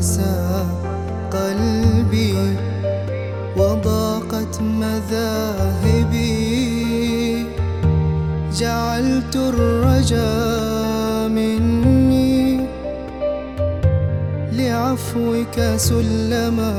عسى قلبي وضاقت مذاهبي. جعلت الرجا مني لعفوك سلما.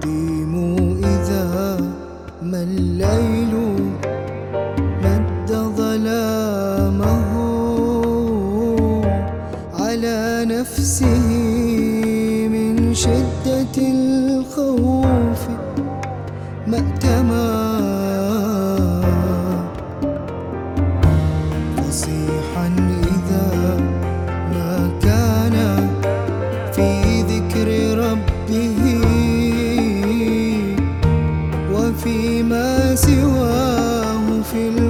أقيم إذا ما الليل مد ظلامه على نفسه من شدة الخوف مأتما فصيحا سواه في الوحيد